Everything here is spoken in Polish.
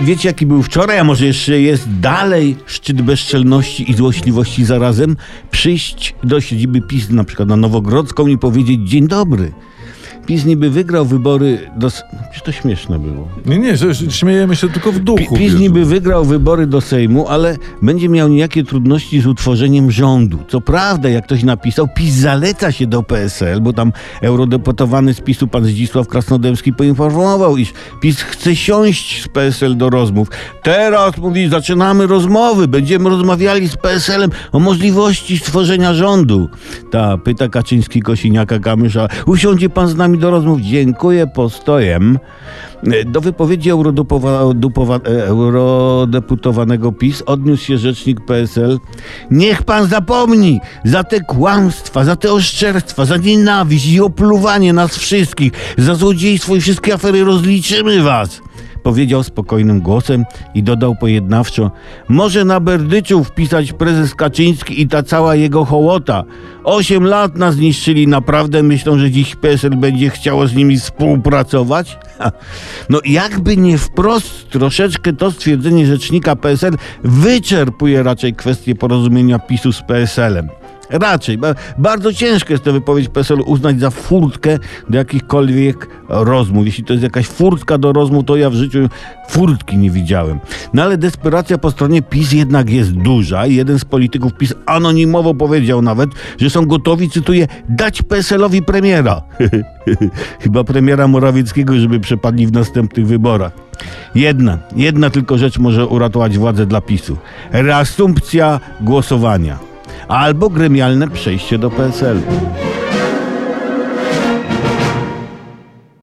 wiecie jaki był wczoraj, a może jeszcze jest dalej szczyt bezczelności i złośliwości zarazem? Przyjść do siedziby PiS na przykład na Nowogrodzką i powiedzieć dzień dobry. PiS niby wygrał wybory do... No, Przecież to śmieszne było. Nie, nie, śmiejemy się tylko w duchu. PiS niby wygrał wybory do Sejmu, ale będzie miał niejakie trudności z utworzeniem rządu. Co prawda, jak ktoś napisał, PiS zaleca się do PSL, bo tam eurodeputowany z PiSu pan Zdzisław Krasnodębski poinformował, iż PiS chce siąść z PSL do rozmów. Teraz, mówi, zaczynamy rozmowy, będziemy rozmawiali z PSL-em o możliwości stworzenia rządu. Ta, pyta Kaczyński Kosiniaka Kamysza, usiądzie pan z nami do rozmów? Dziękuję, postojem. Do wypowiedzi e, eurodeputowanego PiS odniósł się rzecznik PSL. Niech pan zapomni za te kłamstwa, za te oszczerstwa, za nienawiść i opluwanie nas wszystkich, za złodziejstwo i wszystkie afery rozliczymy was. Powiedział spokojnym głosem i dodał pojednawczo: Może na Berdyczu wpisać prezes Kaczyński i ta cała jego hołota. Osiem lat nas zniszczyli, naprawdę myślą, że dziś PSL będzie chciało z nimi współpracować? No jakby nie wprost, troszeczkę to stwierdzenie rzecznika PSL wyczerpuje raczej kwestię porozumienia PiSu z PSL-em. Raczej. Ba- bardzo ciężko jest tę wypowiedź PSL uznać za furtkę do jakichkolwiek rozmów. Jeśli to jest jakaś furtka do rozmów, to ja w życiu furtki nie widziałem. No ale desperacja po stronie PiS jednak jest duża. Jeden z polityków PiS anonimowo powiedział nawet, że są gotowi, cytuję, dać PSL-owi premiera. Chyba premiera Morawieckiego, żeby przepadli w następnych wyborach. Jedna, jedna tylko rzecz może uratować władzę dla PiSu. Reasumpcja głosowania albo gremialne przejście do PSL-u.